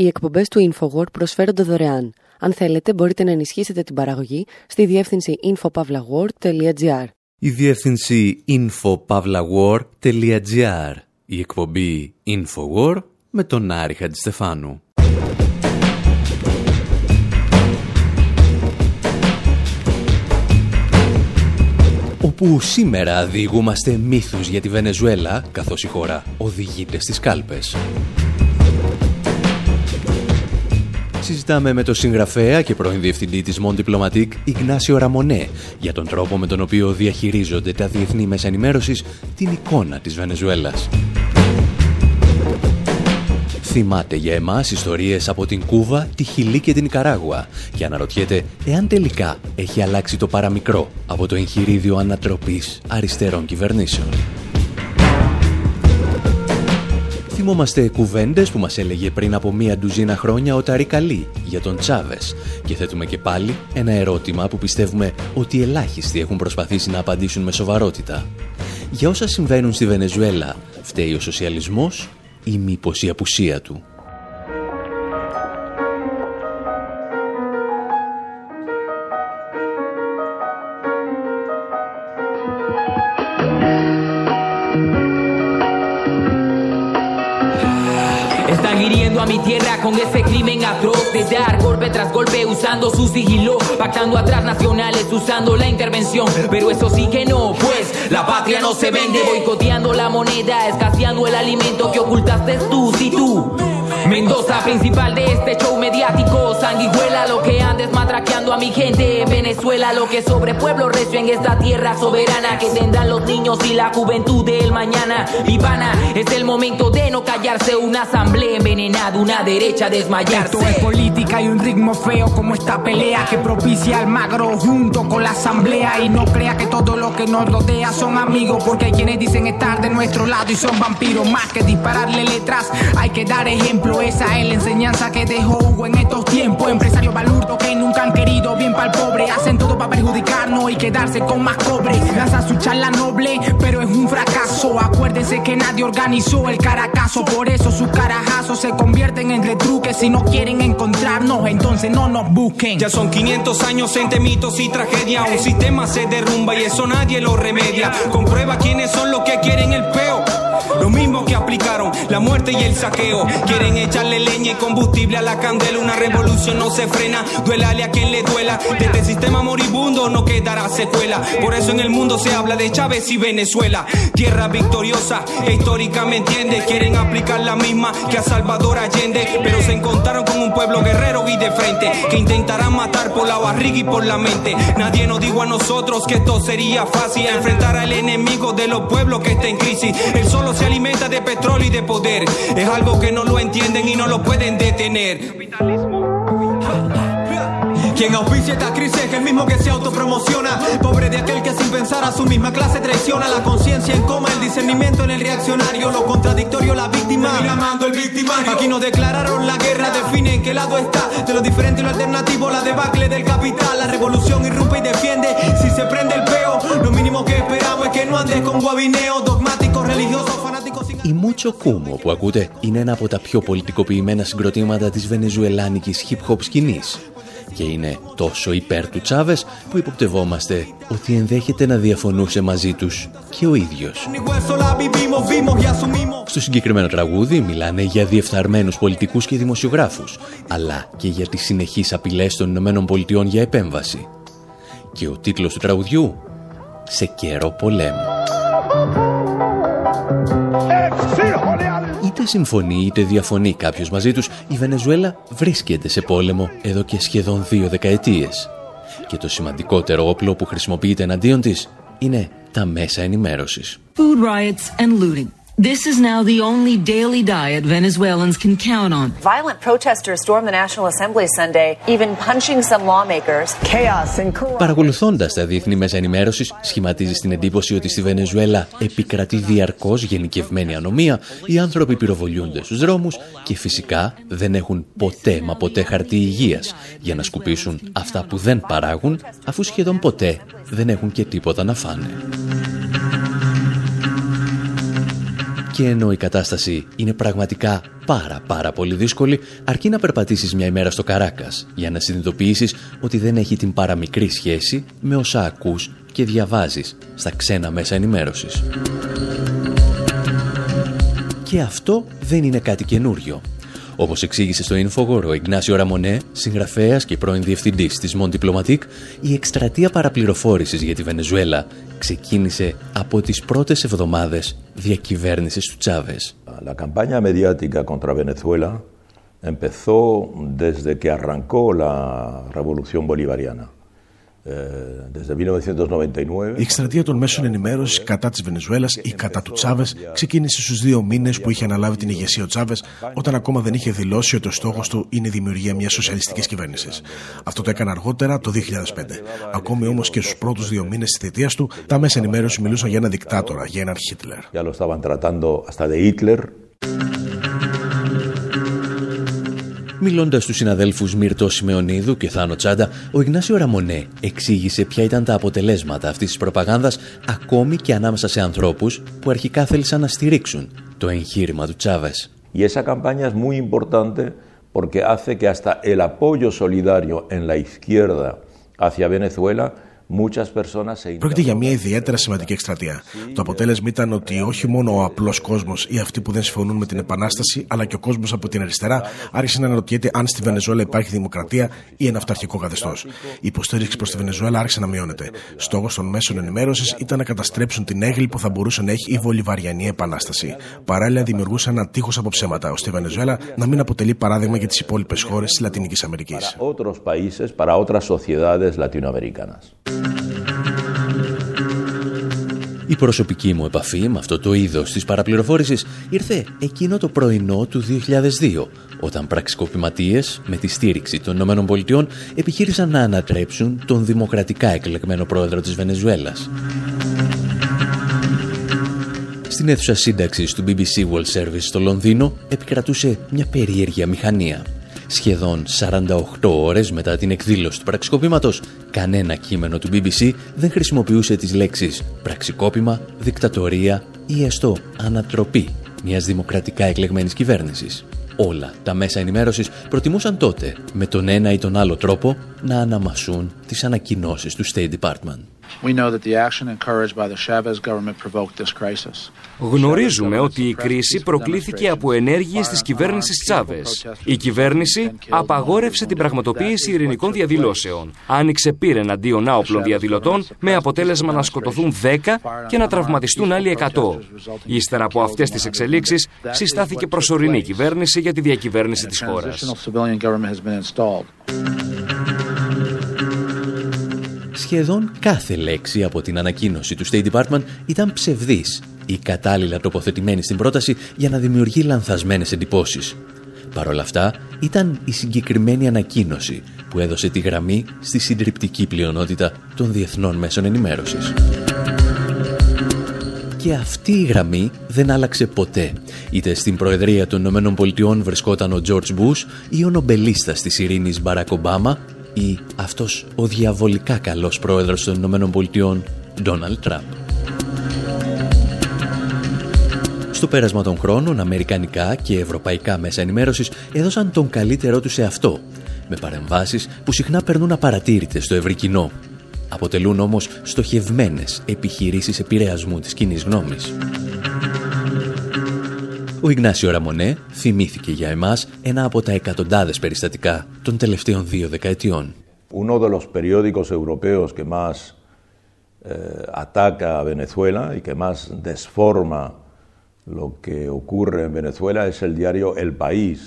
Οι εκπομπές του InfoWord προσφέρονται δωρεάν. Αν θέλετε, μπορείτε να ενισχύσετε την παραγωγή στη διεύθυνση infopavlagor.gr. Η διεύθυνση infopavlagor.gr. Η εκπομπή InfoWord με τον Άρη Χατζηστεφάνου. όπου σήμερα διηγούμαστε μύθους για τη Βενεζουέλα, καθώς η χώρα οδηγείται στις κάλπες. Συζητάμε με τον συγγραφέα και πρώην διευθυντή της Mon Diplomatique, Ιγνάσιο Ραμονέ, για τον τρόπο με τον οποίο διαχειρίζονται τα διεθνή μέσα ενημέρωσης την εικόνα της Βενεζουέλας. Θυμάται για εμάς ιστορίες από την Κούβα, τη Χιλή και την Ικαράγουα και αναρωτιέται εάν τελικά έχει αλλάξει το παραμικρό από το εγχειρίδιο ανατροπής αριστερών κυβερνήσεων. Θυμόμαστε κουβέντες που μας έλεγε πριν από μία ντουζίνα χρόνια ο Ταρικαλή για τον Τσάβες και θέτουμε και πάλι ένα ερώτημα που πιστεύουμε ότι ελάχιστοι έχουν προσπαθήσει να απαντήσουν με σοβαρότητα. Για όσα συμβαίνουν στη Βενεζουέλα, φταίει ο σοσιαλισμός ή μήπως η απουσία του; Están hiriendo a mi tierra con ese crimen atroz de dar golpe tras golpe usando su sigilo, pactando atrás nacionales usando la intervención. Pero eso sí que no, pues la patria no se vende, boicoteando la moneda, escaseando el alimento que ocultaste tú, si tú. Mendoza, principal de este show mediático. Sanguijuela, lo que andes matraqueando a mi gente. Venezuela, lo que sobre pueblo recio en esta tierra soberana que tendrán los niños y la juventud del mañana. Ivana, es el momento de no callarse. Una asamblea envenenada, una derecha desmayarse. Esto es política y un ritmo feo como esta pelea que propicia al magro junto con la asamblea. Y no crea que todo lo que nos rodea son amigos, porque hay quienes dicen estar de nuestro lado y son vampiros. Más que dispararle letras, hay que dar ejemplo esa es la enseñanza que dejó Hugo en estos tiempos. Empresarios balurdos que nunca han querido bien para el pobre. Hacen todo para perjudicarnos y quedarse con más cobre. Lanza su charla noble, pero es un fracaso. Acuérdense que nadie organizó el caracazo. Por eso sus carajazos se convierten en retruques. Si no quieren encontrarnos, entonces no nos busquen. Ya son 500 años entre mitos y tragedia. Un sistema se derrumba y eso nadie lo remedia. Comprueba quiénes son los que quieren el peo. Lo mismo que aplicaron la muerte y el saqueo. Quieren echarle leña y combustible a la candela. Una revolución no se frena, duélale a quien le duela. De este sistema moribundo no quedará secuela. Por eso en el mundo se habla de Chávez y Venezuela. Tierra victoriosa, e histórica me entiende. Quieren aplicar la misma que a Salvador Allende. Pero se encontraron con un pueblo guerrero y de frente. Que intentarán matar por la barriga y por la mente. Nadie nos dijo a nosotros que esto sería fácil. Enfrentar al enemigo de los pueblos que está en crisis. Él solo se alimenta de petróleo y de poder. Es algo que no lo entienden y no lo pueden detener. Quien auspicia esta crisis es el mismo que se autopromociona. Pobre de aquel que sin pensar a su misma clase traiciona la conciencia en coma, el discernimiento en el reaccionario, lo contradictorio, la víctima. Llamando el victimario. Aquí nos declararon la guerra, define en qué lado está. De lo diferente y lo alternativo, la debacle del capital. La revolución irrumpe y defiende. Si se prende el peo, lo mínimo que esperamos es que no andes con guabineo, fanáticos. Η Μούτσο Κούμο που ακούτε είναι ένα από τα πιο πολιτικοποιημένα συγκροτήματα της βενεζουελάνικης hip-hop σκηνής και είναι τόσο υπέρ του Τσάβες που υποπτευόμαστε ότι ενδέχεται να διαφωνούσε μαζί τους και ο ίδιος. Στο συγκεκριμένο τραγούδι μιλάνε για διεφθαρμένους πολιτικούς και δημοσιογράφους, αλλά και για τις συνεχείς απειλές των Ηνωμένων Πολιτειών για επέμβαση. Και ο τίτλος του τραγουδιού «Σε καιρό πολέμου». Συμφωνεί είτε διαφωνεί κάποιος μαζί τους, η Βενεζουέλα βρίσκεται σε πόλεμο εδώ και σχεδόν δύο δεκαετίες. Και το σημαντικότερο όπλο που χρησιμοποιείται εναντίον της είναι τα μέσα ενημέρωσης. Food riots and looting. This is now the only daily diet Venezuelans can count on. Violent protesters stormed the National Assembly Sunday, even punching some lawmakers. Chaos and corruption. Παρακολουθώντας τα διεθνή μέσα ενημέρωσης, σχηματίζει την εντύπωση ότι στη Βενεζουέλα επικρατεί διαρκώς γενικευμένη ανομία, οι άνθρωποι πυροβολιούνται στους δρόμους και φυσικά δεν έχουν ποτέ μα ποτέ χαρτί υγείας για να σκουπίσουν αυτά που δεν παράγουν, αφού σχεδόν ποτέ δεν έχουν και τίποτα να φάνε. Και ενώ η κατάσταση είναι πραγματικά πάρα πάρα πολύ δύσκολη, αρκεί να περπατήσεις μια ημέρα στο Καράκας για να συνειδητοποιήσεις ότι δεν έχει την παραμικρή σχέση με όσα ακούς και διαβάζεις στα ξένα μέσα ενημέρωσης. Και αυτό δεν είναι κάτι καινούριο. Όπως εξήγησε στο Infogor ο Ιγνάσιο Ραμονέ, συγγραφέας και πρώην διευθυντής της Mon Diplomatique, η εκστρατεία παραπληροφόρησης για τη Βενεζουέλα ξεκίνησε από τις πρώτες εβδομάδες διακυβέρνησης του Τσάβες. La campaña mediática contra Venezuela empezó desde que arrancó la revolución bolivariana. Η εκστρατεία των μέσων ενημέρωσης κατά της Βενεζουέλας ή κατά του Τσάβες ξεκίνησε στους δύο μήνες που είχε αναλάβει την ηγεσία ο Τσάβες, όταν ακόμα δεν είχε δηλώσει ότι ο στόχος του είναι η δημιουργία μιας σοσιαλιστικής κυβέρνησης. Αυτό το έκανε αργότερα το 2005. Ακόμη όμως και στους πρώτους δύο μήνες της θητείας του, τα μέσα ενημέρωση μιλούσαν για ένα δικτάτορα, για έναν Χίτλερ. Μιλώντας στους συναδέλφους Μύρτο Σιμεωνίδου και Θάνο Τσάντα, ο Ιγνάσιο Ραμονέ εξήγησε ποια ήταν τα αποτελέσματα αυτής της προπαγάνδας ακόμη και ανάμεσα σε ανθρώπους που αρχικά θέλησαν να στηρίξουν το εγχείρημα του Τσάβες. Y esa campaña es muy importante porque hace que hasta el apoyo solidario en la izquierda hacia Venezuela Πρόκειται για μια ιδιαίτερα σημαντική εκστρατεία. Το αποτέλεσμα ήταν ότι όχι μόνο ο απλός κόσμος ή αυτοί που δεν συμφωνούν με την Επανάσταση, αλλά και ο κόσμος από την αριστερά άρχισε να αναρωτιέται αν στη Βενεζουέλα υπάρχει δημοκρατία ή ένα αυταρχικό καθεστώς. Η υποστήριξη προς τη Βενεζουέλα άρχισε να μειώνεται. Στόχος των μέσων ενημέρωσης ήταν να καταστρέψουν την έγκλη που θα μπορούσε να έχει η Βολιβαριανή Επανάσταση. Παράλληλα, δημιουργούσαν ένα τείχος από ψέματα, ώστε η Βενεζουέλα να μην αποτελεί παράδειγμα για τις υπόλοιπες χώρες της Λατινικής Αμερικής. Η προσωπική μου επαφή με αυτό το είδος της παραπληροφόρησης ήρθε εκείνο το πρωινό του 2002, όταν πραξικοπηματίες με τη στήριξη των ΗΠΑ επιχείρησαν να ανατρέψουν τον δημοκρατικά εκλεγμένο πρόεδρο της Βενεζουέλας. Στην αίθουσα σύνταξης του BBC World Service στο Λονδίνο επικρατούσε μια περίεργη μηχανία – Σχεδόν 48 ώρες μετά την εκδήλωση του πραξικόπηματος, κανένα κείμενο του BBC δεν χρησιμοποιούσε τις λέξεις πραξικόπημα, δικτατορία ή έστω ανατροπή μιας δημοκρατικά εκλεγμένης κυβέρνησης. Όλα τα μέσα ενημέρωσης προτιμούσαν τότε, με τον ένα ή τον άλλο τρόπο, να αναμασούν τις ανακοινώσεις του State Department. Γνωρίζουμε ότι η κρίση προκλήθηκε από ενέργειες της κυβέρνησης Τσάβες. Η κυβέρνηση απαγόρευσε την πραγματοποίηση ειρηνικών διαδηλώσεων. Άνοιξε πύρ εναντίον άοπλων διαδηλωτών με αποτέλεσμα να σκοτωθούν 10 και να τραυματιστούν άλλοι 100. Ύστερα από αυτές τις εξελίξεις συστάθηκε προσωρινή κυβέρνηση για τη διακυβέρνηση της χώρας. Σχεδόν κάθε λέξη από την ανακοίνωση του State Department ήταν ψευδής ή κατάλληλα τοποθετημένη στην πρόταση για να δημιουργεί λανθασμένες εντυπώσεις. Παρ' όλα αυτά, ήταν η συγκεκριμένη ανακοίνωση που έδωσε τη γραμμή στη συντριπτική πλειονότητα των διεθνών μέσων ενημέρωσης. Και αυτή η γραμμή δεν άλλαξε ποτέ. Είτε στην Προεδρία των Ηνωμένων Πολιτειών βρισκόταν ο George Bush ή ο νομπελίστας της ειρήνης Μπαράκ Ομπάμα ή αυτός ο διαβολικά καλός πρόεδρος των Ηνωμένων Πολιτειών, Ντόναλτ Τραμπ. Στο πέρασμα των χρόνων, αμερικανικά και ευρωπαϊκά μέσα ενημέρωσης έδωσαν τον καλύτερό τους σε αυτό, με παρεμβάσεις που συχνά περνούν απαρατήρητες στο ευρύ κοινό. Αποτελούν όμως στοχευμένες επιχειρήσεις επηρεασμού της κοινής γνώμης. Ο Ιγνάσιο Ραμονέ θυμήθηκε για εμάς ένα από τα εκατοντάδες περιστατικά των τελευταίων δύο δεκαετιών. Uno de los periódicos europeos que más eh, ataca a Venezuela y que más desforma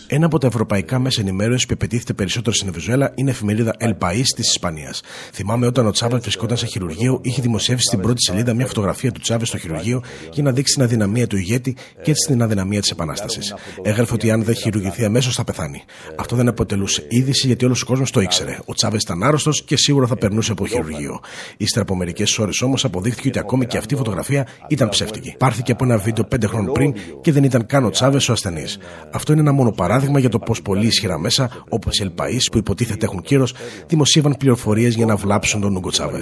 Ένα από τα ευρωπαϊκά μέσα ενημέρωσης που επιτίθεται περισσότερο στην Βενεζουέλα είναι η εφημερίδα El País της Ισπανίας. Θυμάμαι όταν ο Τσάβες βρισκόταν σε χειρουργείο, είχε δημοσιεύσει στην πρώτη σελίδα μια φωτογραφία του Τσάβες στο χειρουργείο για να δείξει την αδυναμία του ηγέτη και έτσι την αδυναμία της Επανάστασης. Έγραφε ότι αν δεν χειρουργηθεί αμέσως θα πεθάνει. Αυτό δεν αποτελούσε είδηση γιατί όλος ο κόσμος το ήξερε. Ο Τσάβες ήταν άρρωστος και σίγουρα θα περνούσε από χειρουργείο. Ύστερα από μερικές ώρες όμως αποδείχθηκε ότι ακόμη και αυτή η φωτογραφία ήταν ψεύτικη. Πάρθηκε από ένα βίντεο πέντε χρόνων πριν και δεν ήταν καν ο Τσάβε ο ασθενή. Αυτό είναι ένα μόνο παράδειγμα για το πώ πολύ ισχυρά μέσα, όπω η Ελπαή, που υποτίθεται έχουν κύρο, δημοσίευαν πληροφορίε για να βλάψουν τον Ούγκο Τσάβε.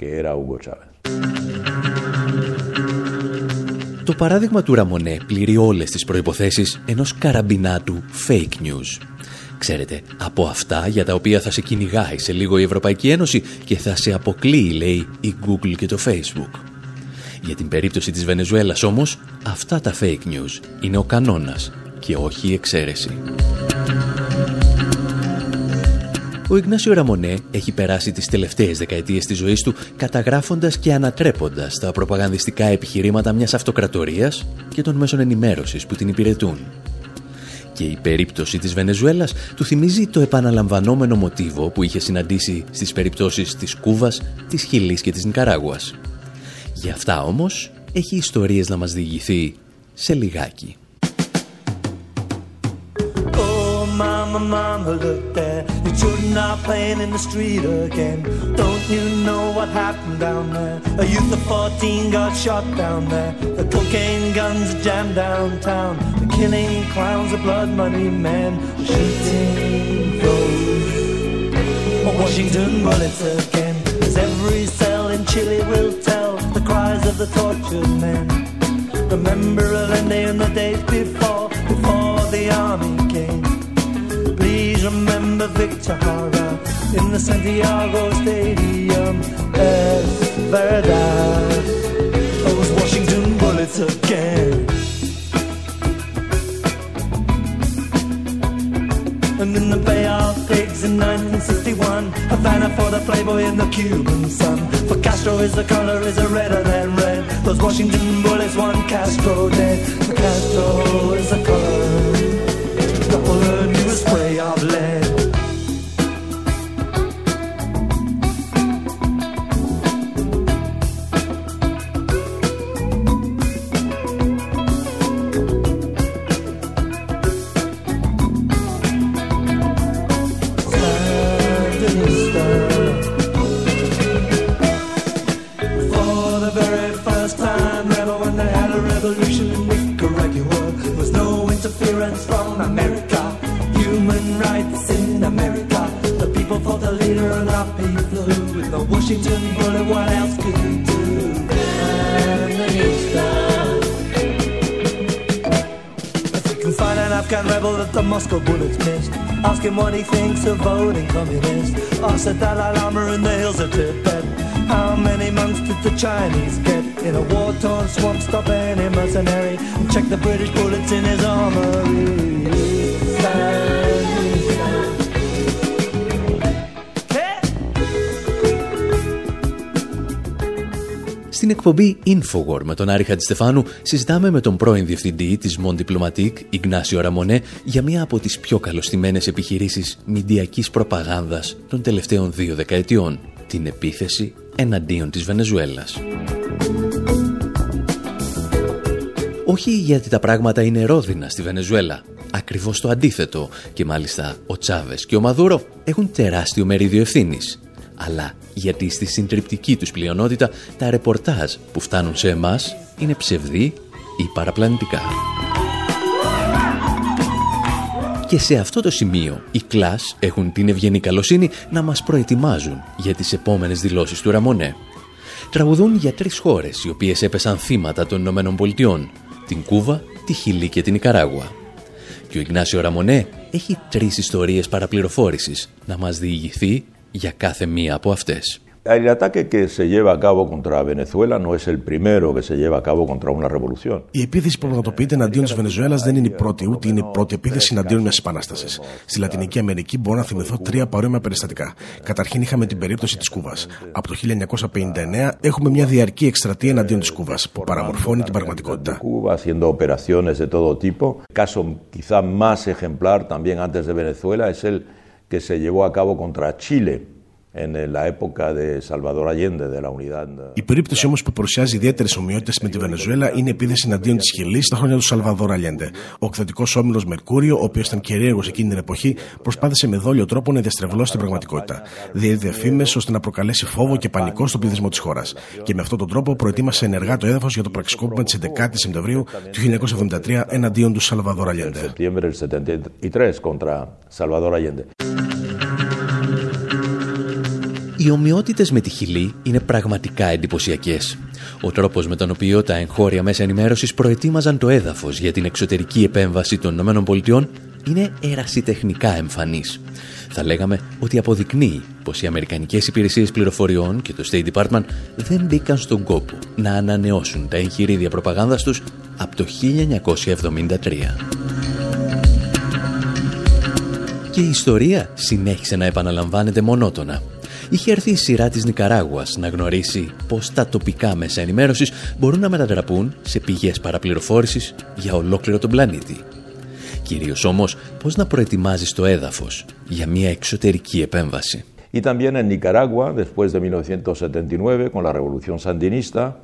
que era Hugo Chávez. Το παράδειγμα του Ραμονέ πληρεί όλες τις προϋποθέσεις ενός καραμπινάτου fake news. Ξέρετε, από αυτά για τα οποία θα σε κυνηγάει σε λίγο η Ευρωπαϊκή Ένωση και θα σε αποκλείει, λέει, η Google και το Facebook. Για την περίπτωση της Βενεζουέλας όμως, αυτά τα fake news είναι ο κανόνας και όχι η εξαίρεση. Ο Ιγνάσιο Ραμονέ έχει περάσει τις τελευταίες δεκαετίες της ζωής του καταγράφοντας και ανατρέποντας τα προπαγανδιστικά επιχειρήματα μιας αυτοκρατορίας και των μέσων ενημέρωσης που την υπηρετούν. Και η περίπτωση της Βενεζουέλας του θυμίζει το επαναλαμβανόμενο μοτίβο που είχε συναντήσει στις περιπτώσεις της Κούβας, της Χιλής και της Νικαράγουας. Γι' αυτά όμως έχει ιστορίες να μας διηγηθεί σε λιγάκι. mama, mama, look there. Your children are playing in the street again. Don't you know what happened down there? A youth of 14 got shot down there. The cocaine guns jammed downtown. The killing clowns, the blood money men. The shooting rose. Washington bullets again. As every cell in Chile will tell the cries of the tortured men. Remember Allende in the days before, before the army came. Please remember Victor Hara in the Santiago Stadium. Es verdad, Bullets again. And in the Bay of Pigs in 1961, Havana for the Playboy in the Cuban sun. For Castro is the color is a redder than red. Those Washington bullets, one Castro dead. Castro εκπομπή Infowar με τον Άρη Χατζηστεφάνου συζητάμε με τον πρώην διευθυντή της Mon Diplomatique, Ιγνάσιο Ραμονέ, για μία από τις πιο καλωστημένες επιχειρήσεις μηντιακής προπαγάνδας των τελευταίων δύο δεκαετιών, την επίθεση εναντίον της Βενεζουέλας. Όχι γιατί τα πράγματα είναι ρόδινα στη Βενεζουέλα. Ακριβώς το αντίθετο. Και μάλιστα ο Τσάβες και ο Μαδούρο έχουν τεράστιο μερίδιο ευθύνης. Αλλά γιατί στη συντριπτική τους πλειονότητα τα ρεπορτάζ που φτάνουν σε εμάς είναι ψευδή ή παραπλανητικά. Και σε αυτό το σημείο οι κλάς έχουν την ευγενή καλοσύνη να μας προετοιμάζουν για τις επόμενες δηλώσεις του Ραμονέ. Τραγουδούν για τρεις χώρες οι οποίες έπεσαν θύματα των Ηνωμένων Πολιτειών, την Κούβα, τη Χιλή και την Ικαράγουα. Και ο Ιγνάσιο Ραμονέ έχει τρεις ιστορίες παραπληροφόρησης να μας διηγηθεί για κάθε μία από αυτές. El ataque que se lleva a cabo contra Venezuela no es el primero que se lleva a cabo contra una revolución. Η επίθεση που πραγματοποιείται εναντίον της Βενεζουέλας δεν είναι η πρώτη, ούτε είναι η πρώτη επίθεση εναντίον μιας επανάστασης. Στη Λατινική Αμερική μπορώ να θυμηθώ τρία παρόμοια περιστατικά. Καταρχήν είχαμε την περίπτωση της Κούβας. Από το 1959 έχουμε μια διαρκή εκστρατεία εναντίον της Κούβας που παραμορφώνει την πραγματικότητα. Cuba haciendo operaciones de todo tipo. El caso quizá más ejemplar también antes de Venezuela es el que se llevó a cabo contra Chile en la época de Salvador Allende de la Unidad. Η περίπτωση όμως που παρουσιάζει ιδιαίτερες ομοιότητες με τη Βενεζουέλα είναι η επίθεση εναντίον της Χιλής στα χρόνια του Σαλβαδόρ Αλιέντε. Ο εκθετικό όμιλος Μερκούριο, ο οποίος ήταν κυρίαρχος εκείνη την εποχή, προσπάθησε με δόλιο τρόπο να διαστρεβλώσει την πραγματικότητα. Διέδιδε φήμες ώστε να προκαλέσει φόβο και πανικό στον πληθυσμό της χώρας. Και με αυτόν τον τρόπο προετοίμασε ενεργά το έδαφος για το πραξικόπημα της 11η Σεπτεμβρίου του 1973 εναντίον του Σαλβαδόρ Αλιέντε. Οι ομοιότητες με τη Χιλή είναι πραγματικά εντυπωσιακές. Ο τρόπος με τον οποίο τα εγχώρια μέσα ενημέρωσης προετοίμαζαν το έδαφος για την εξωτερική επέμβαση των ΗΠΑ είναι ερασιτεχνικά εμφανής. Θα λέγαμε ότι αποδεικνύει πως οι Αμερικανικές υπηρεσίες πληροφοριών και το State Department δεν μπήκαν στον κόπο να ανανεώσουν τα εγχειρίδια προπαγάνδας τους από το 1973. Και η ιστορία συνέχισε να επαναλαμβάνεται μονότονα. Είχε έρθει η σειρά της Νικαράγουας να γνωρίσει πως τα τοπικά μέσα ενημέρωσης μπορούν να μετατραπούν σε πηγές παραπληροφόρησης για ολόκληρο τον πλανήτη. Κυρίως όμως πώς να προετοιμάζεις το έδαφος για μια εξωτερική επέμβαση. Y también en Nicaragua, después de 1979, con la revolución sandinista,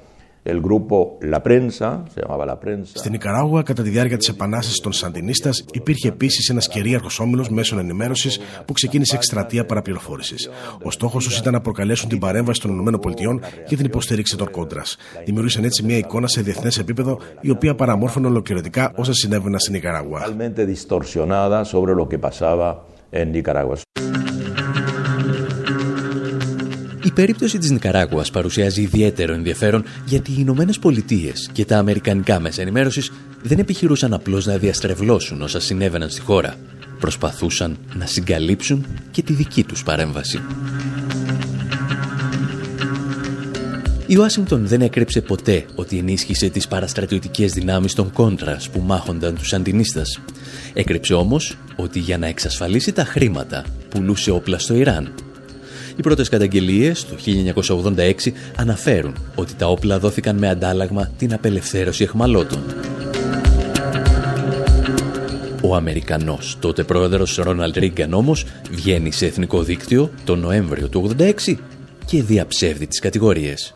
el grupo La Prensa, se llamaba La Prensa. Στην Νικαράγουα, κατά τη διάρκεια της επανάστασης των Σαντινίστας, υπήρχε επίσης ένας κυρίαρχος όμιλος μέσων ενημέρωσης που ξεκίνησε εκστρατεία παραπληροφόρησης. Ο στόχος τους ήταν να προκαλέσουν την παρέμβαση των ΗΠΑ και την υποστήριξη των κόντρας. Δημιούργησαν έτσι μια εικόνα σε διεθνές επίπεδο, η οποία παραμόρφωνε ολοκληρωτικά όσα συνέβαιναν στην Νικαράγουα. Η περίπτωση της Νικαράγουας παρουσιάζει ιδιαίτερο ενδιαφέρον γιατί οι Ηνωμένες Πολιτείες και τα Αμερικανικά μέσα ενημέρωσης δεν επιχειρούσαν απλώς να διαστρεβλώσουν όσα συνέβαιναν στη χώρα. Προσπαθούσαν να συγκαλύψουν και τη δική τους παρέμβαση. Η Ουάσιγκτον δεν έκρυψε ποτέ ότι ενίσχυσε τις παραστρατιωτικές δυνάμεις των Κόντρας που μάχονταν τους Αντινίστας. Έκρυψε όμως ότι για να εξασφαλίσει τα χρήματα πουλούσε όπλα στο Ιράν οι πρώτες καταγγελίες το 1986 αναφέρουν ότι τα όπλα δόθηκαν με αντάλλαγμα την απελευθέρωση εχμαλώτων. Ο Αμερικανός τότε πρόεδρος Ρόναλτ Ρίγκαν όμως βγαίνει σε εθνικό δίκτυο το Νοέμβριο του 1986 και διαψεύδει τις κατηγορίες.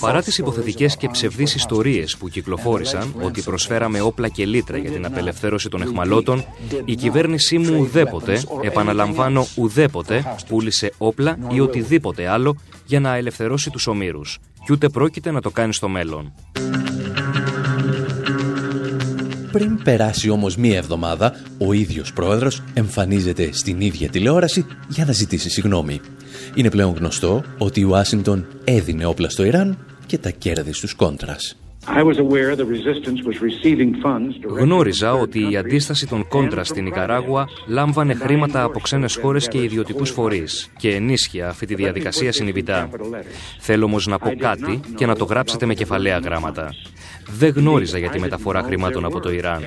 Παρά τις υποθετικές και ψευδείς ιστορίες που κυκλοφόρησαν ότι προσφέραμε όπλα και λίτρα για την απελευθέρωση των εχμαλώτων, η κυβέρνησή μου ουδέποτε, επαναλαμβάνω ουδέποτε, πούλησε όπλα ή οτιδήποτε άλλο για να ελευθερώσει τους ομήρους. Κι ούτε πρόκειται να το κάνει στο μέλλον. Πριν περάσει όμως μία εβδομάδα, ο ίδιος πρόεδρος εμφανίζεται στην ίδια τηλεόραση για να ζητήσει συγγνώμη. Είναι πλέον γνωστό ότι η Ουάσιγκτον έδινε όπλα στο Ιράν και τα κέρδη στους κόντρας. Γνώριζα ότι η αντίσταση των κόντρα στην Ικαράγουα λάμβανε χρήματα από ξένες χώρες και ιδιωτικούς φορείς και ενίσχυε αυτή τη διαδικασία συνειδητά. Θέλω όμως να πω κάτι και να το γράψετε με κεφαλαία γράμματα. Δεν γνώριζα για τη μεταφορά χρημάτων από το Ιράν.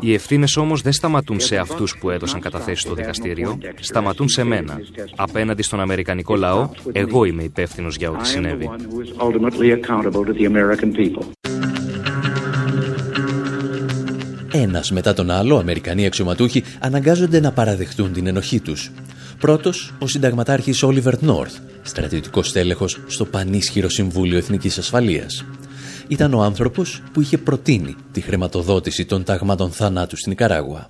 Οι ευθύνες όμως δεν σταματούν σε αυτούς που έδωσαν καταθέσει στο δικαστήριο, σταματούν σε μένα. Απέναντι στον Αμερικανικό λαό, εγώ είμαι υπεύθυνος για ό,τι συνέβη. Ένας μετά τον άλλο, Αμερικανοί αξιωματούχοι αναγκάζονται να παραδεχτούν την ενοχή τους. Πρώτος, ο συνταγματάρχης Όλιβερ Νόρθ, στρατιωτικός τέλεχος στο πανίσχυρο Συμβούλιο Εθνικής Ασφαλείας. Ήταν ο άνθρωπος που είχε προτείνει τη χρηματοδότηση των ταγμάτων θανάτου στην Ικαράγουα.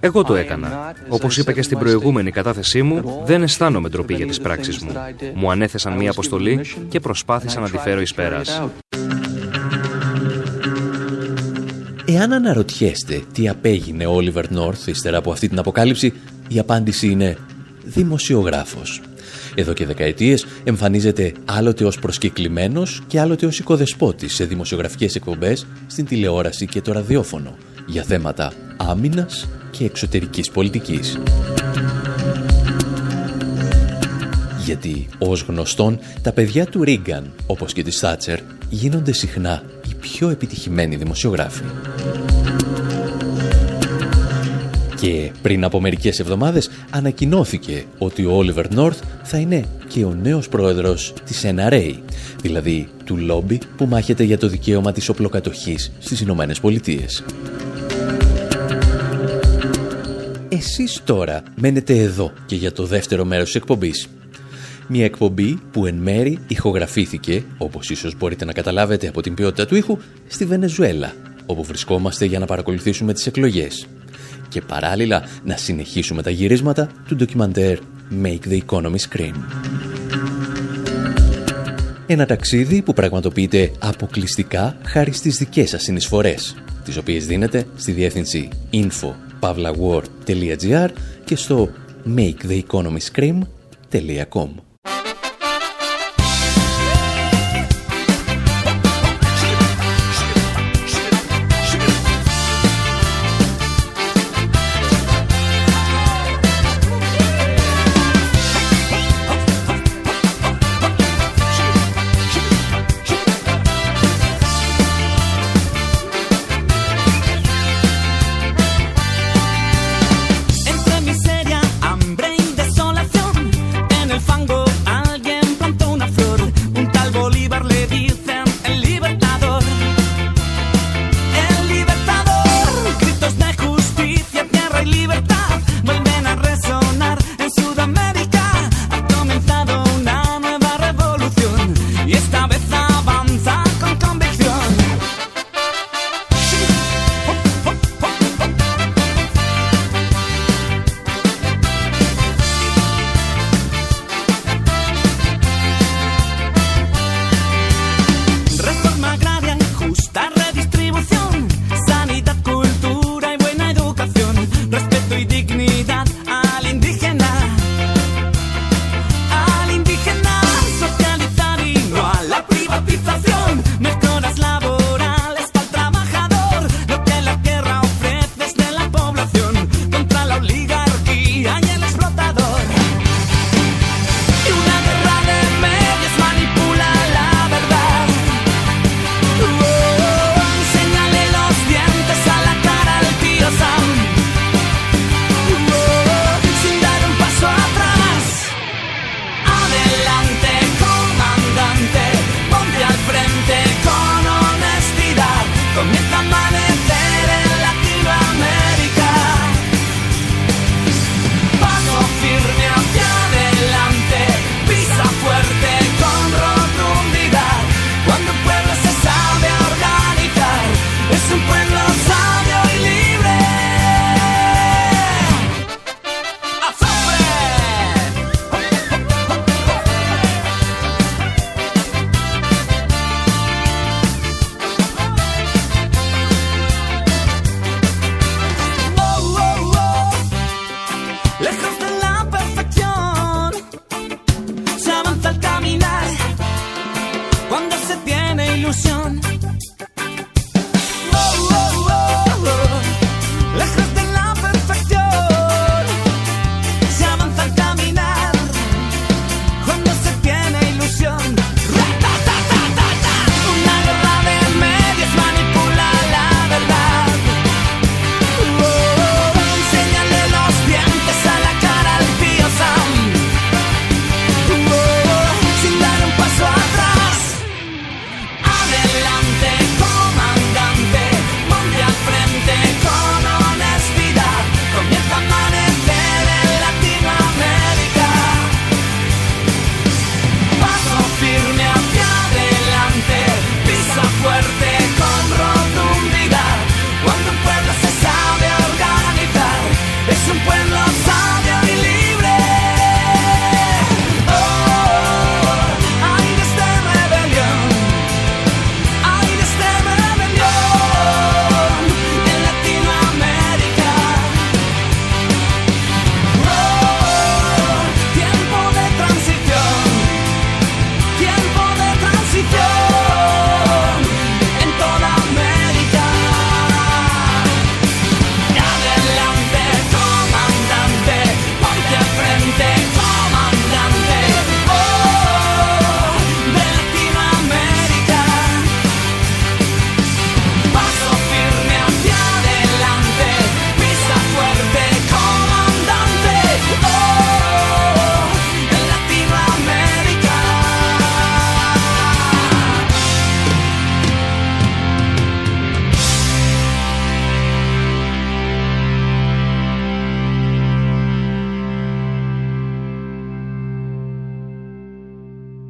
Εγώ το έκανα. Όπως είπα και στην προηγούμενη κατάθεσή μου, δεν αισθάνομαι ντροπή για τις πράξεις μου. Μου ανέθεσαν μία αποστολή και προσπάθησα να τη φέρω εις πέρας. Εάν αναρωτιέστε τι απέγινε ο Όλιβερ Νόρθ ύστερα από αυτή την αποκάλυψη, η απάντηση είναι δημοσιογράφος. Εδώ και δεκαετίες εμφανίζεται άλλοτε ως προσκεκλημένος και άλλοτε ως οικοδεσπότης σε δημοσιογραφικές εκπομπές στην τηλεόραση και το ραδιόφωνο για θέματα άμυνας και εξωτερικής πολιτικής. Γιατί, ως γνωστόν, τα παιδιά του Ρίγκαν, όπως και της Θάτσερ, γίνονται συχνά οι πιο επιτυχημένοι δημοσιογράφοι. Και πριν από μερικές εβδομάδες ανακοινώθηκε ότι ο Όλιβερ Νόρθ θα είναι και ο νέος πρόεδρος της NRA, δηλαδή του λόμπι που μάχεται για το δικαίωμα της οπλοκατοχής στις Ηνωμένες Πολιτείες. Εσείς τώρα μένετε εδώ και για το δεύτερο μέρος της εκπομπής. Μια εκπομπή που εν μέρη ηχογραφήθηκε, όπως ίσως μπορείτε να καταλάβετε από την ποιότητα του ήχου, στη Βενεζουέλα, όπου βρισκόμαστε για να παρακολουθήσουμε τις εκλογές. Και παράλληλα να συνεχίσουμε τα γυρίσματα του ντοκιμαντέρ Make the Economy Scream. Ένα ταξίδι που πραγματοποιείται αποκλειστικά χάρη στις δικές σας συνεισφορές, τις οποίες δίνετε στη διεύθυνση info.pavlawar.gr και στο maketheeconomyscream.com soy libertad.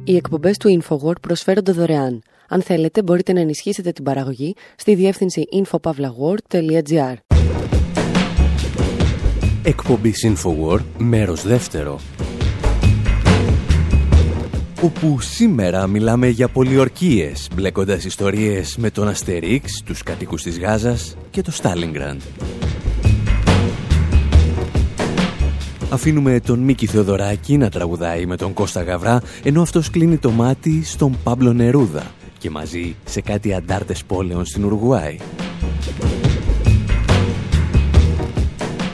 Οι εκπομπές του InfoWord προσφέρονται δωρεάν. Αν θέλετε μπορείτε να ενισχύσετε την παραγωγή στη διεύθυνση infopavlagor.gr Εκπομπή InfoWord, μέρος δεύτερο. Όπου σήμερα μιλάμε για πολιορκίες, μπλέκοντας ιστορίες με τον Αστερίξ, τους κατοίκους της Γάζας και το Στάλιγκραντ. Αφήνουμε τον Μίκη Θεοδωράκη να τραγουδάει με τον Κώστα Γαβρά, ενώ αυτός κλείνει το μάτι στον Πάμπλο Νερούδα και μαζί σε κάτι αντάρτες πόλεων στην Ουρουγουάη.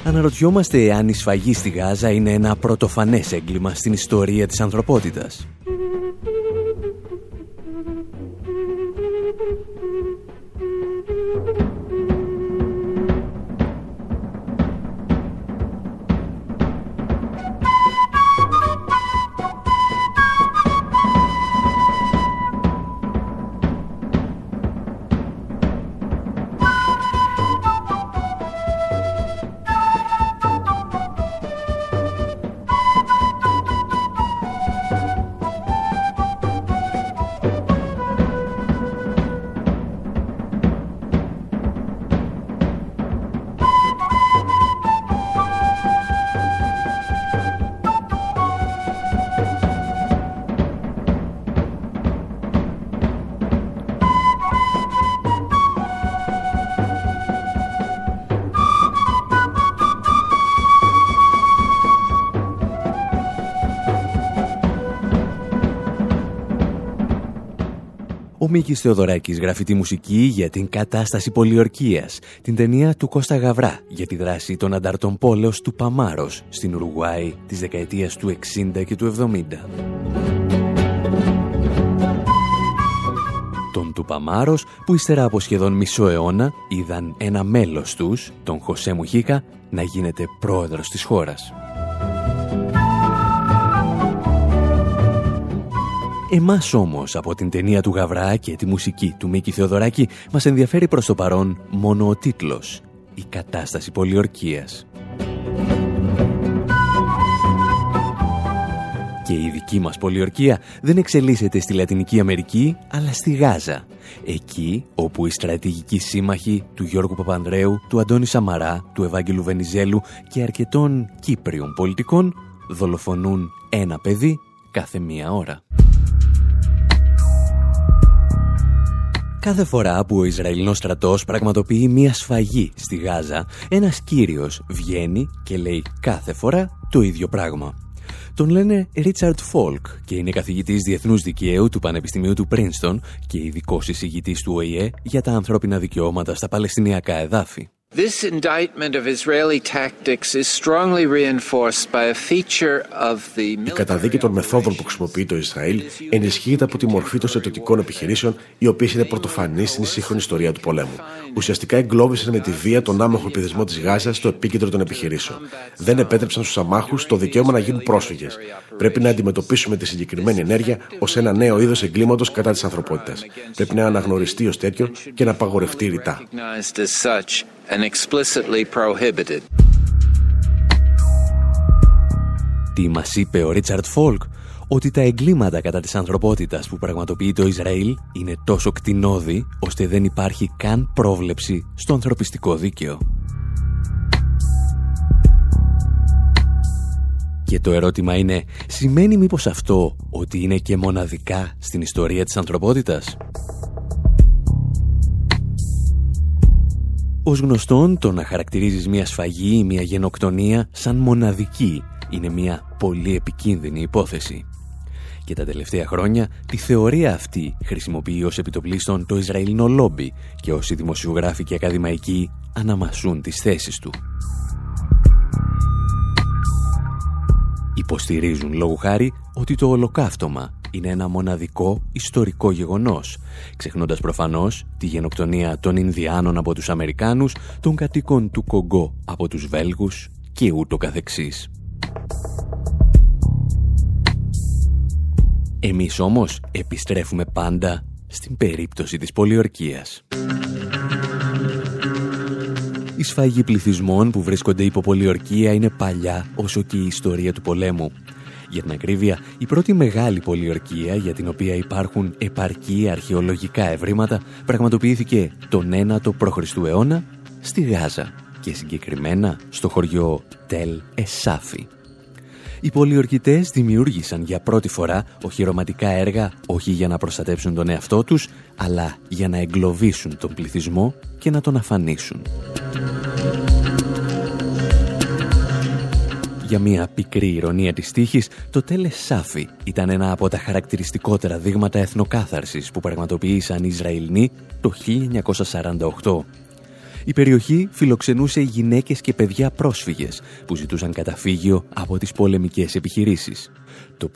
Αναρωτιόμαστε αν η σφαγή στη Γάζα είναι ένα πρωτοφανές έγκλημα στην ιστορία της ανθρωπότητας. Μίκης Θεοδωράκης γράφει τη μουσική για την κατάσταση πολιορκίας, την ταινία του Κώστα Γαβρά για τη δράση των ανταρτών πόλεως του Παμάρος στην Ουρουγουάη της δεκαετίας του 60 και του 70. Τον του Παμάρος που ύστερα από σχεδόν μισό αιώνα είδαν ένα μέλος τους, τον Χωσέ Μουχίκα, να γίνεται πρόεδρος της χώρας. Εμάς όμως από την ταινία του Γαβρά και τη μουσική του Μίκη Θεοδωράκη μας ενδιαφέρει προς το παρόν μόνο ο τίτλος «Η κατάσταση πολιορκίας». Και η δική μας πολιορκία δεν εξελίσσεται στη Λατινική Αμερική, αλλά στη Γάζα. Εκεί όπου οι στρατηγικοί σύμμαχοι του Γιώργου Παπανδρέου, του Αντώνη Σαμαρά, του Ευάγγελου Βενιζέλου και αρκετών Κύπριων πολιτικών δολοφονούν ένα παιδί κάθε μία ώρα. Κάθε φορά που ο Ισραηλινός στρατός πραγματοποιεί μία σφαγή στη Γάζα, ένας κύριος βγαίνει και λέει κάθε φορά το ίδιο πράγμα. Τον λένε Ρίτσαρτ Φόλκ και είναι καθηγητής διεθνούς δικαίου του Πανεπιστημίου του Πρίνστον και ειδικός εισηγητής του ΟΗΕ για τα ανθρώπινα δικαιώματα στα Παλαιστινιακά εδάφη. This indictment of Israeli tactics is strongly reinforced by a feature of the Η καταδίκη των μεθόδων που χρησιμοποιεί το Ισραήλ ενισχύεται από τη μορφή των στρατιωτικών επιχειρήσεων, οι οποίες είναι πρωτοφανείς στην σύγχρονη ιστορία του πολέμου. Ουσιαστικά εγκλώβησαν με τη βία τον άμαχο επιδεσμό της Γάζας στο επίκεντρο των επιχειρήσεων. Δεν επέτρεψαν στους αμάχους το δικαίωμα να γίνουν πρόσφυγες. Πρέπει να αντιμετωπίσουμε τη συγκεκριμένη ενέργεια ως ένα νέο είδος εγκλήματος κατά της ανθρωπότητας. Πρέπει να αναγνωριστεί ως τέτοιο και να απαγορευτεί ρητά and explicitly prohibited. Τι μας είπε ο Ρίτσαρτ Φόλκ, ότι τα εγκλήματα κατά της ανθρωπότητας που πραγματοποιεί το Ισραήλ είναι τόσο κτηνώδη, ώστε δεν υπάρχει καν πρόβλεψη στο ανθρωπιστικό δίκαιο. Και το ερώτημα είναι, σημαίνει μήπως αυτό ότι είναι και μοναδικά στην ιστορία της ανθρωπότητας; Ως γνωστόν, το να χαρακτηρίζεις μια σφαγή ή μια γενοκτονία σαν μοναδική είναι μια πολύ επικίνδυνη υπόθεση. Και τα τελευταία χρόνια τη θεωρία αυτή χρησιμοποιεί ως επιτοπλίστων το Ισραηλινό λόμπι και όσοι δημοσιογράφοι και ακαδημαϊκοί αναμασούν τις θέσεις του. Υποστηρίζουν λόγου χάρη ότι το ολοκαύτωμα είναι ένα μοναδικό ιστορικό γεγονός, ξεχνώντας προφανώς τη γενοκτονία των Ινδιάνων από τους Αμερικάνους, των κατοίκων του Κογκό από τους Βέλγους και ούτω καθεξής. Εμείς όμως επιστρέφουμε πάντα στην περίπτωση της πολιορκίας. Η σφαγή πληθυσμών που βρίσκονται υπό πολιορκία είναι παλιά όσο και η ιστορία του πολέμου. Για την ακρίβεια, η πρώτη μεγάλη πολιορκία για την οποία υπάρχουν επαρκή αρχαιολογικά ευρήματα πραγματοποιήθηκε τον 9ο π.Χ. αιώνα στη Γάζα και συγκεκριμένα στο χωριό Τελ Εσάφη. Οι πολιορκητές δημιούργησαν για πρώτη φορά οχυρωματικά έργα όχι για να προστατεύσουν τον εαυτό τους, αλλά για να εγκλωβίσουν τον πληθυσμό και να τον αφανίσουν. Για μια πικρή ηρωνία της τύχης, το τέλες Σάφι ήταν ένα από τα χαρακτηριστικότερα δείγματα εθνοκάθαρσης που πραγματοποίησαν οι Ισραηλοί το 1948. Η περιοχή φιλοξενούσε γυναίκες και παιδιά πρόσφυγες που ζητούσαν καταφύγιο από τις πολεμικές επιχειρήσεις. Το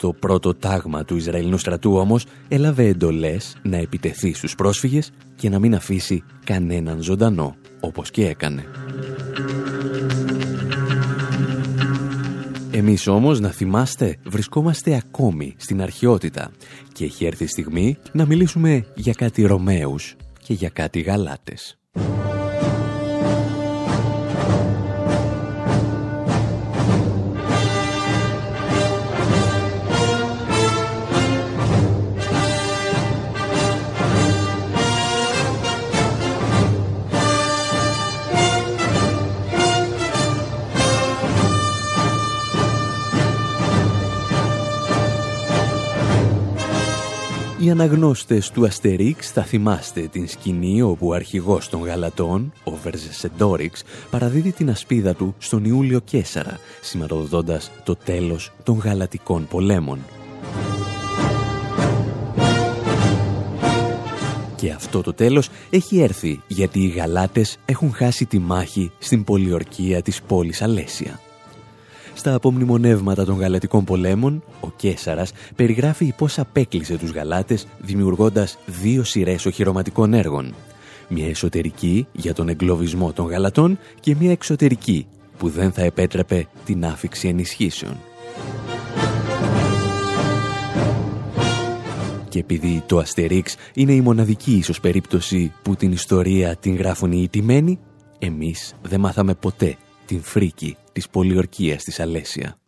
51ο τάγμα του Ισραηλινού στρατού όμως έλαβε εντολές να επιτεθεί στους πρόσφυγες και να μην αφήσει κανέναν ζωντανό, όπως και έκανε. Εμείς όμως, να θυμάστε, βρισκόμαστε ακόμη στην αρχαιότητα και έχει έρθει η στιγμή να μιλήσουμε για κάτι Ρωμαίους και για κάτι Γαλάτες. Οι αναγνώστες του Αστερίξ θα θυμάστε την σκηνή όπου ο αρχηγός των Γαλατών, ο Βερζεσεντόριξ, παραδίδει την ασπίδα του στον Ιούλιο Κέσαρα, σηματοδοτώντας το τέλος των Γαλατικών πολέμων. Και αυτό το τέλος έχει έρθει γιατί οι Γαλάτες έχουν χάσει τη μάχη στην πολιορκία της πόλης Αλέσια. Στα απομνημονεύματα των Γαλατικών πολέμων, ο Κέσαρας περιγράφει πώς απέκλεισε τους Γαλάτες δημιουργώντας δύο σειρές οχυρωματικών έργων. Μια εσωτερική για τον εγκλωβισμό των Γαλατών και μια εξωτερική που δεν θα επέτρεπε την άφηξη ενισχύσεων. Και επειδή το Αστερίξ είναι η μοναδική ίσως περίπτωση που την ιστορία την γράφουν οι ιτημένοι, εμείς δεν μάθαμε ποτέ την φρίκη της πολιορκίας της Αλέσια.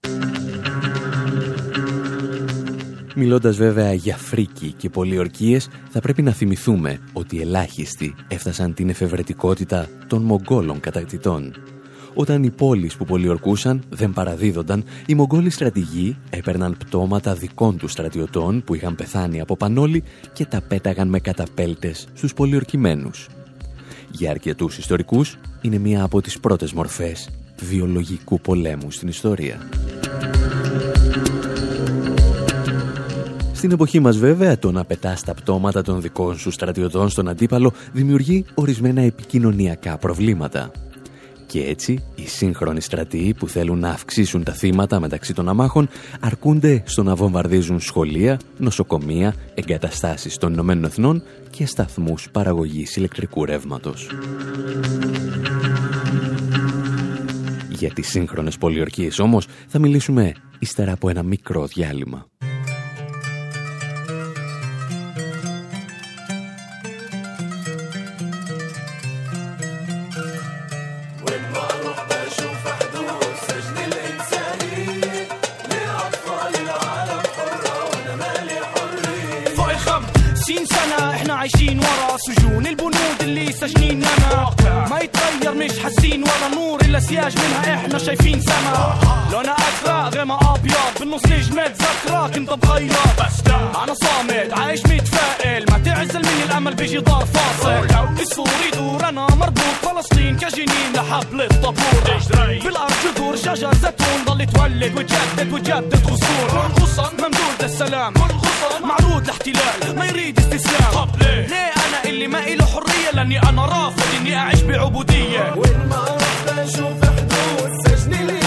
Μιλώντας βέβαια για φρίκη και πολιορκίες, θα πρέπει να θυμηθούμε ότι ελάχιστοι έφτασαν την εφευρετικότητα των Μογγόλων κατακτητών. Όταν οι πόλεις που πολιορκούσαν δεν παραδίδονταν, οι Μογγόλοι στρατηγοί έπαιρναν πτώματα δικών τους στρατιωτών που είχαν πεθάνει από πανόλη και τα πέταγαν με καταπέλτες στους πολιορκημένους. Για αρκετούς ιστορικούς είναι μία από τις πρώτες μορφές βιολογικού πολέμου στην ιστορία. Στην εποχή μας βέβαια το να πετάς τα πτώματα των δικών σου στρατιωτών στον αντίπαλο δημιουργεί ορισμένα επικοινωνιακά προβλήματα. Και έτσι, οι σύγχρονοι στρατοί που θέλουν να αυξήσουν τα θύματα μεταξύ των αμάχων αρκούνται στο να βομβαρδίζουν σχολεία, νοσοκομεία, εγκαταστάσεις των Ηνωμένων Εθνών και σταθμούς παραγωγής ηλεκτρικού ρεύματος. Για τις σύγχρονες πολιορκίες όμως θα μιλήσουμε ύστερα από ένα μικρό διάλειμμα. عايشين ورا سجون البنود اللي سجنيننا ما يتغير مش حاسين ولا نور إلا سياج منها. إحنا شايفين سما. لونها أزرق غيمها أبيض. بالنص نجمة ذكرى كنت بخيط أنا صامت عايش متفائل. ما تعزل مني الأمل بيجي دار فاصل. السور يدور أنا مربوط فلسطين كجنين لحبل الطابور بالأرض جذور شجر زيتون. ضل تولد وتجدد وتجدد غصون. ممدود للسلام معروض لاحتلال ما يريد استسلام. ليه أنا اللي ما إله حرية؟ لاني أنا رافض إني أعيش بعبودية. وين ما رحت أشوف حدود سجن الانساني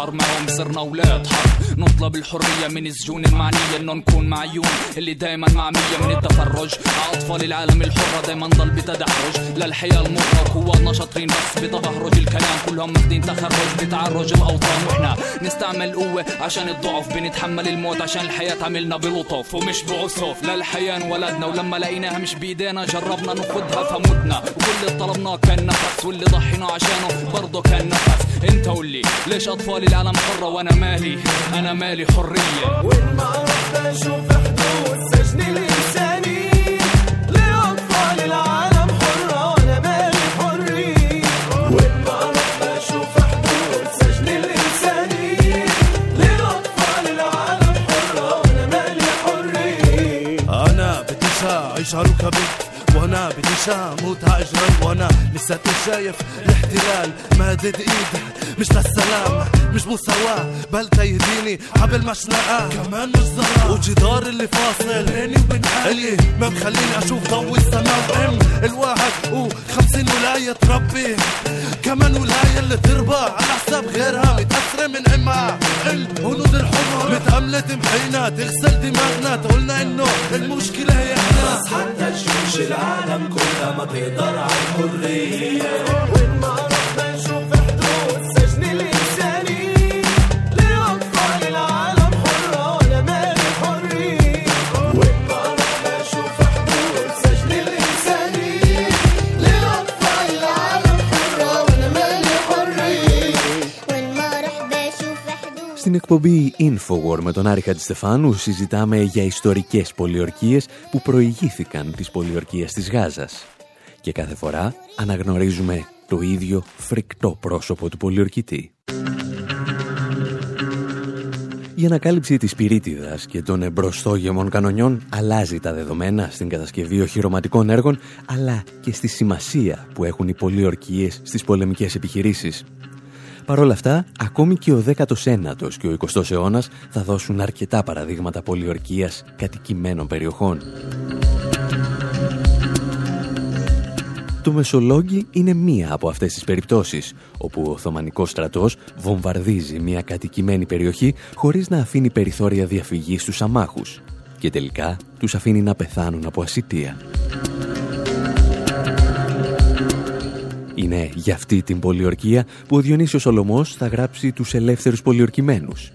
حرب معهم صرنا أولاد حرب نطلب الحرية من السجون المعنية إنه نكون معيون اللي دايما معمية من التفرج. أطفال العالم الحرة دايما ضل بتدحرج. للحياة المرة قواتنا شاطرين بس. بتبهرج الكلام كلهم ماخدين تخرج. بتعرج الأوطان. وإحنا نستعمل قوة عشان الضعف. بنتحمل الموت عشان الحياة عملنا بلطف. ومش بعسف للحياة انولدنا. ولما لقيناها مش بإيدينا جربنا ناخدها فمتنا. وكل اللي طلبناه كان نفس واللي ضحينا عشانه برضه كان نفس. انت قولي ليش أطفال العالم حرة وأنا مالي أنا مالي حرية. وين ما رحت أشوف حدود سجن الإنساني لأطفال العالم حرة وأنا مالي حرية وين ما رحت أشوف حدود سجن الإنساني لأطفال العالم حرة وأنا مالي حرية أنا بديش اعيش على وأنا بديش أموت هعيش هاجرا وأنا لساتني شايف الاحتلال. مادد إيده مش للسلام مش مساواة. بل تيديني حبل مشنقة كمان مش ظلام وجدار اللي فاصل بيني وبين اللي ما مخليني أشوف ضوء السماء الواحد وخمسين ولاية تربي كمان ولاية اللي تربى على حساب غيرها متأثرة من امها الهنود الحمر متأملة محينا تغسل دماغنا. تقولنا إنه المشكلة هي إحنا. بس حتى تشوش العالم كلها ما تقدر على الحرية. وين ما εκπομπή Infowar με τον Άρη Χατζηστεφάνου συζητάμε για ιστορικές πολιορκίες που προηγήθηκαν της πολιορκίας της Γάζας. Και κάθε φορά αναγνωρίζουμε το ίδιο φρικτό πρόσωπο του πολιορκητή. Η ανακάλυψη της πυρίτιδας και των εμπροστόγεμων κανονιών αλλάζει τα δεδομένα στην κατασκευή οχυρωματικών έργων, αλλά και στη σημασία που έχουν οι πολιορκίες στις πολεμικές επιχειρήσεις. Παρ' όλα αυτά, ακόμη και ο 19ος και ο 20ος αιώνας θα δώσουν αρκετά παραδείγματα πολιορκίας κατοικημένων περιοχών. Το Μεσολόγγι είναι μία από αυτές τις περιπτώσεις, όπου ο Οθωμανικός στρατός βομβαρδίζει μια κατοικημένη περιοχή χωρίς να αφήνει περιθώρια διαφυγής στους αμάχους και τελικά τους αφήνει να πεθάνουν από ασυτεία. Είναι για αυτή την πολιορκία που ο Διονύσιος Σολομός θα γράψει τους ελεύθερους πολιορκημένους.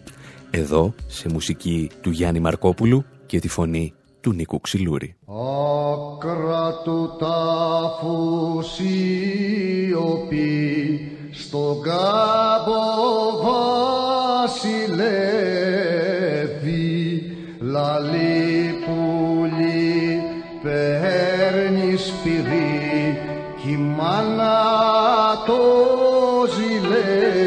Εδώ, σε μουσική του Γιάννη Μαρκόπουλου και τη φωνή του Νίκου Ξυλούρη. Άκρα του τάφου σιωπή στον κάμπο βασιλεύει λαλή η μάνα το ζηλεύει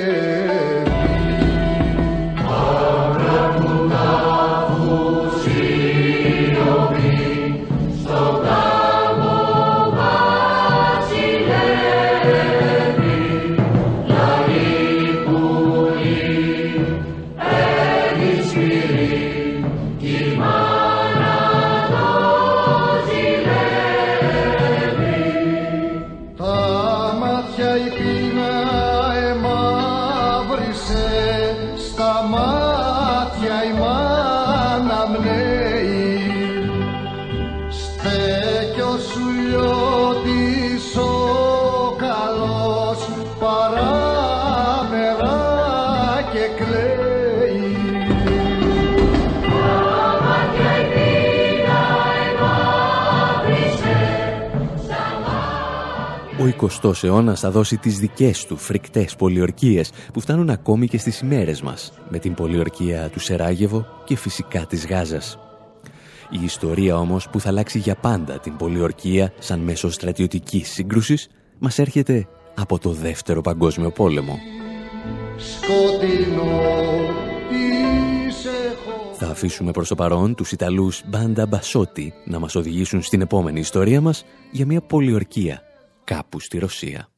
20ος αιώνας θα δώσει τις δικές του φρικτές πολιορκίες που φτάνουν ακόμη και στις ημέρες μας με την πολιορκία του Σεράγεβο και φυσικά της Γάζας. Η ιστορία όμως που θα αλλάξει για πάντα την πολιορκία σαν μέσο στρατιωτικής σύγκρουσης μας έρχεται από το Δεύτερο Παγκόσμιο Πόλεμο. σκοτεινό είσαι Θα αφήσουμε προς το παρόν τους Ιταλούς Μπάντα Μπασότη να μας οδηγήσουν στην επόμενη ιστορία μας για μια πολιορκία κάπου στη Ρωσία.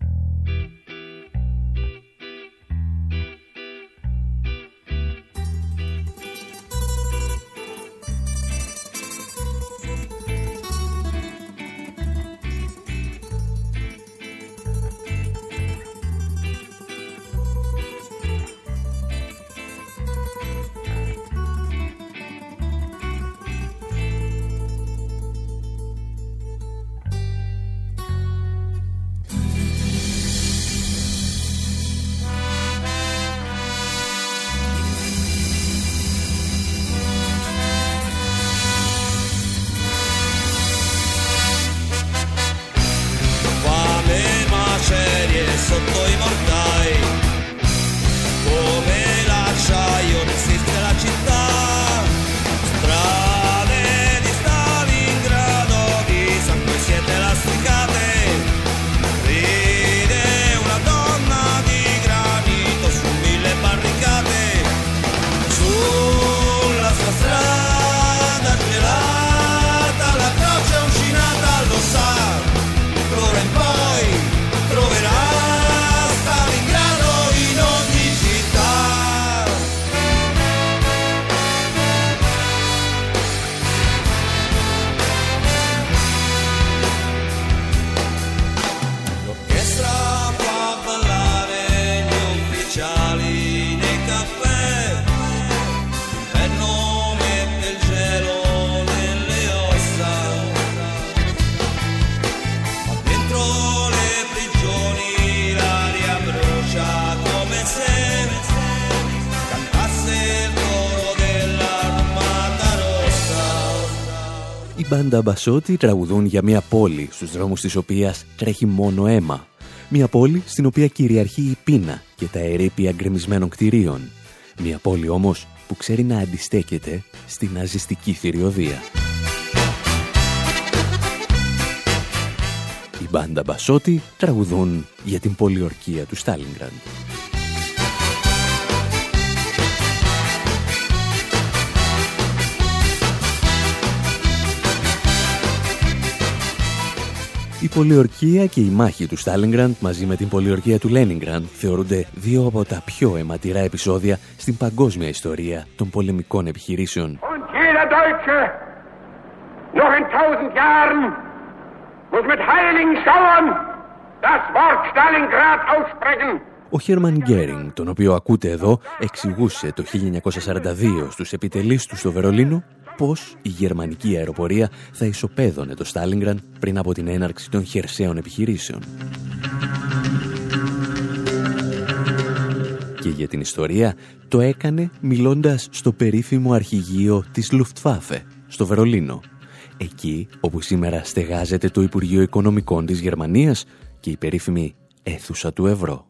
Μπάντα Μπασότη τραγουδούν για μια πόλη στους δρόμους της οποίας τρέχει μόνο αίμα. Μια πόλη στην οποία κυριαρχεί η πείνα και τα ερήπια γκρεμισμένων κτηρίων. Μια πόλη όμως που ξέρει να αντιστέκεται στην ναζιστική θηριωδία. Η μπάντα Μπασότη τραγουδούν για την πολιορκία του Στάλιγκραντ. Πολιορκία και η μάχη του Στάλιγκραντ μαζί με την πολιορκία του Λένιγκραντ θεωρούνται δύο από τα πιο αιματηρά επεισόδια στην παγκόσμια ιστορία των πολεμικών επιχειρήσεων. Ο Χέρμαν Γκέρινγκ, τον οποίο ακούτε εδώ, εξηγούσε το 1942 στους επιτελείς του στο Βερολίνο πώς η γερμανική αεροπορία θα ισοπαίδωνε το Στάλιγκραν πριν από την έναρξη των χερσαίων επιχειρήσεων. Και για την ιστορία το έκανε μιλώντας στο περίφημο αρχηγείο της Luftwaffe, στο Βερολίνο. Εκεί όπου σήμερα στεγάζεται το Υπουργείο Οικονομικών της Γερμανίας και η περίφημη αίθουσα του ευρώ.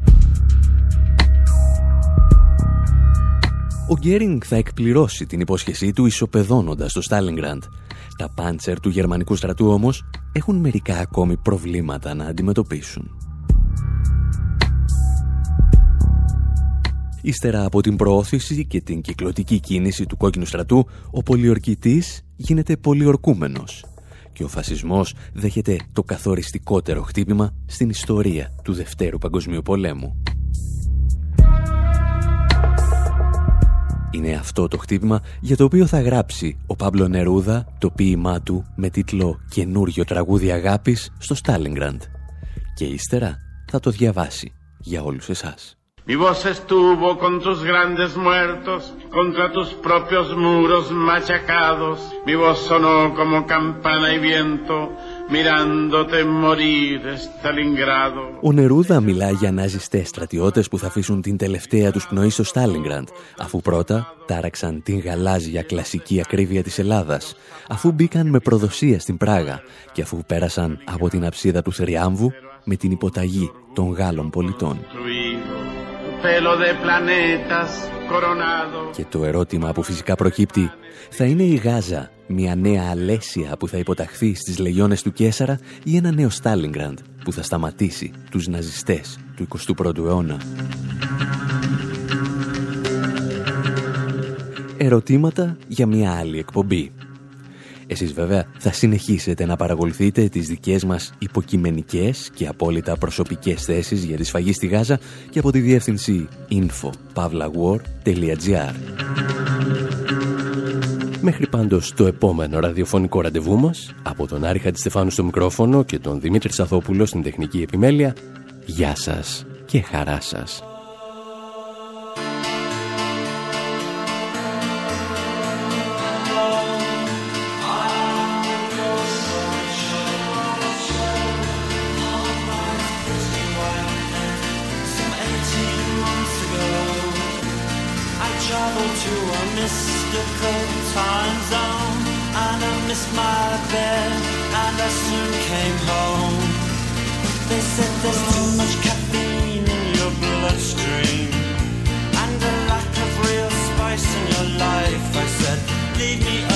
Ο Γκέρινγκ θα εκπληρώσει την υπόσχεσή του ισοπεδώνοντας το Στάλιγκραντ. Τα πάντσερ του γερμανικού στρατού όμως έχουν μερικά ακόμη προβλήματα να αντιμετωπίσουν. Ύστερα από την προώθηση και την κυκλωτική κίνηση του κόκκινου στρατού, ο πολιορκητής γίνεται πολιορκούμενος και ο φασισμός δέχεται το καθοριστικότερο χτύπημα στην ιστορία του Δευτέρου Παγκοσμίου Πολέμου. Είναι αυτό το χτύπημα για το οποίο θα γράψει ο Παύλο Νερούδα το ποίημά του με τίτλο «Καινούριο τραγούδι αγάπης» στο Στάλιγκραντ. Και ύστερα θα το διαβάσει για όλους εσάς. Mi voz estuvo con tus grandes muertos, contra tus propios muros machacados. Mi voz sonó como campana y viento, Ο Νερούδα μιλά για ναζιστές στρατιώτες που θα αφήσουν την τελευταία τους πνοή στο Στάλιγκραντ, αφού πρώτα τάραξαν την γαλάζια κλασική ακρίβεια της Ελλάδας, αφού μπήκαν με προδοσία στην Πράγα και αφού πέρασαν από την αψίδα του Θριάμβου με την υποταγή των Γάλλων πολιτών. Και το ερώτημα που φυσικά προκύπτει θα είναι η Γάζα μια νέα Αλέσια που θα υποταχθεί στις λεγιώνες του Κέσαρα ή ένα νέο Στάλιγκραντ που θα σταματήσει τους ναζιστές του 21ου αιώνα. Ερωτήματα για μια άλλη εκπομπή. Εσείς βέβαια θα συνεχίσετε να παρακολουθείτε τις δικές μας υποκειμενικές και απόλυτα προσωπικές θέσεις για τη σφαγή στη Γάζα και από τη διεύθυνση info.pavlawar.gr Μέχρι πάντως το επόμενο ραδιοφωνικό ραντεβού μας, από τον Άρη Χατζηστεφάνου στο μικρόφωνο και τον Δημήτρη Σαθόπουλο στην τεχνική επιμέλεια, γεια σας και χαρά σας. time zone. And I missed my bed And I soon came home. They said there's too much caffeine in your bloodstream And a lack of real spice in your life. I said, leave me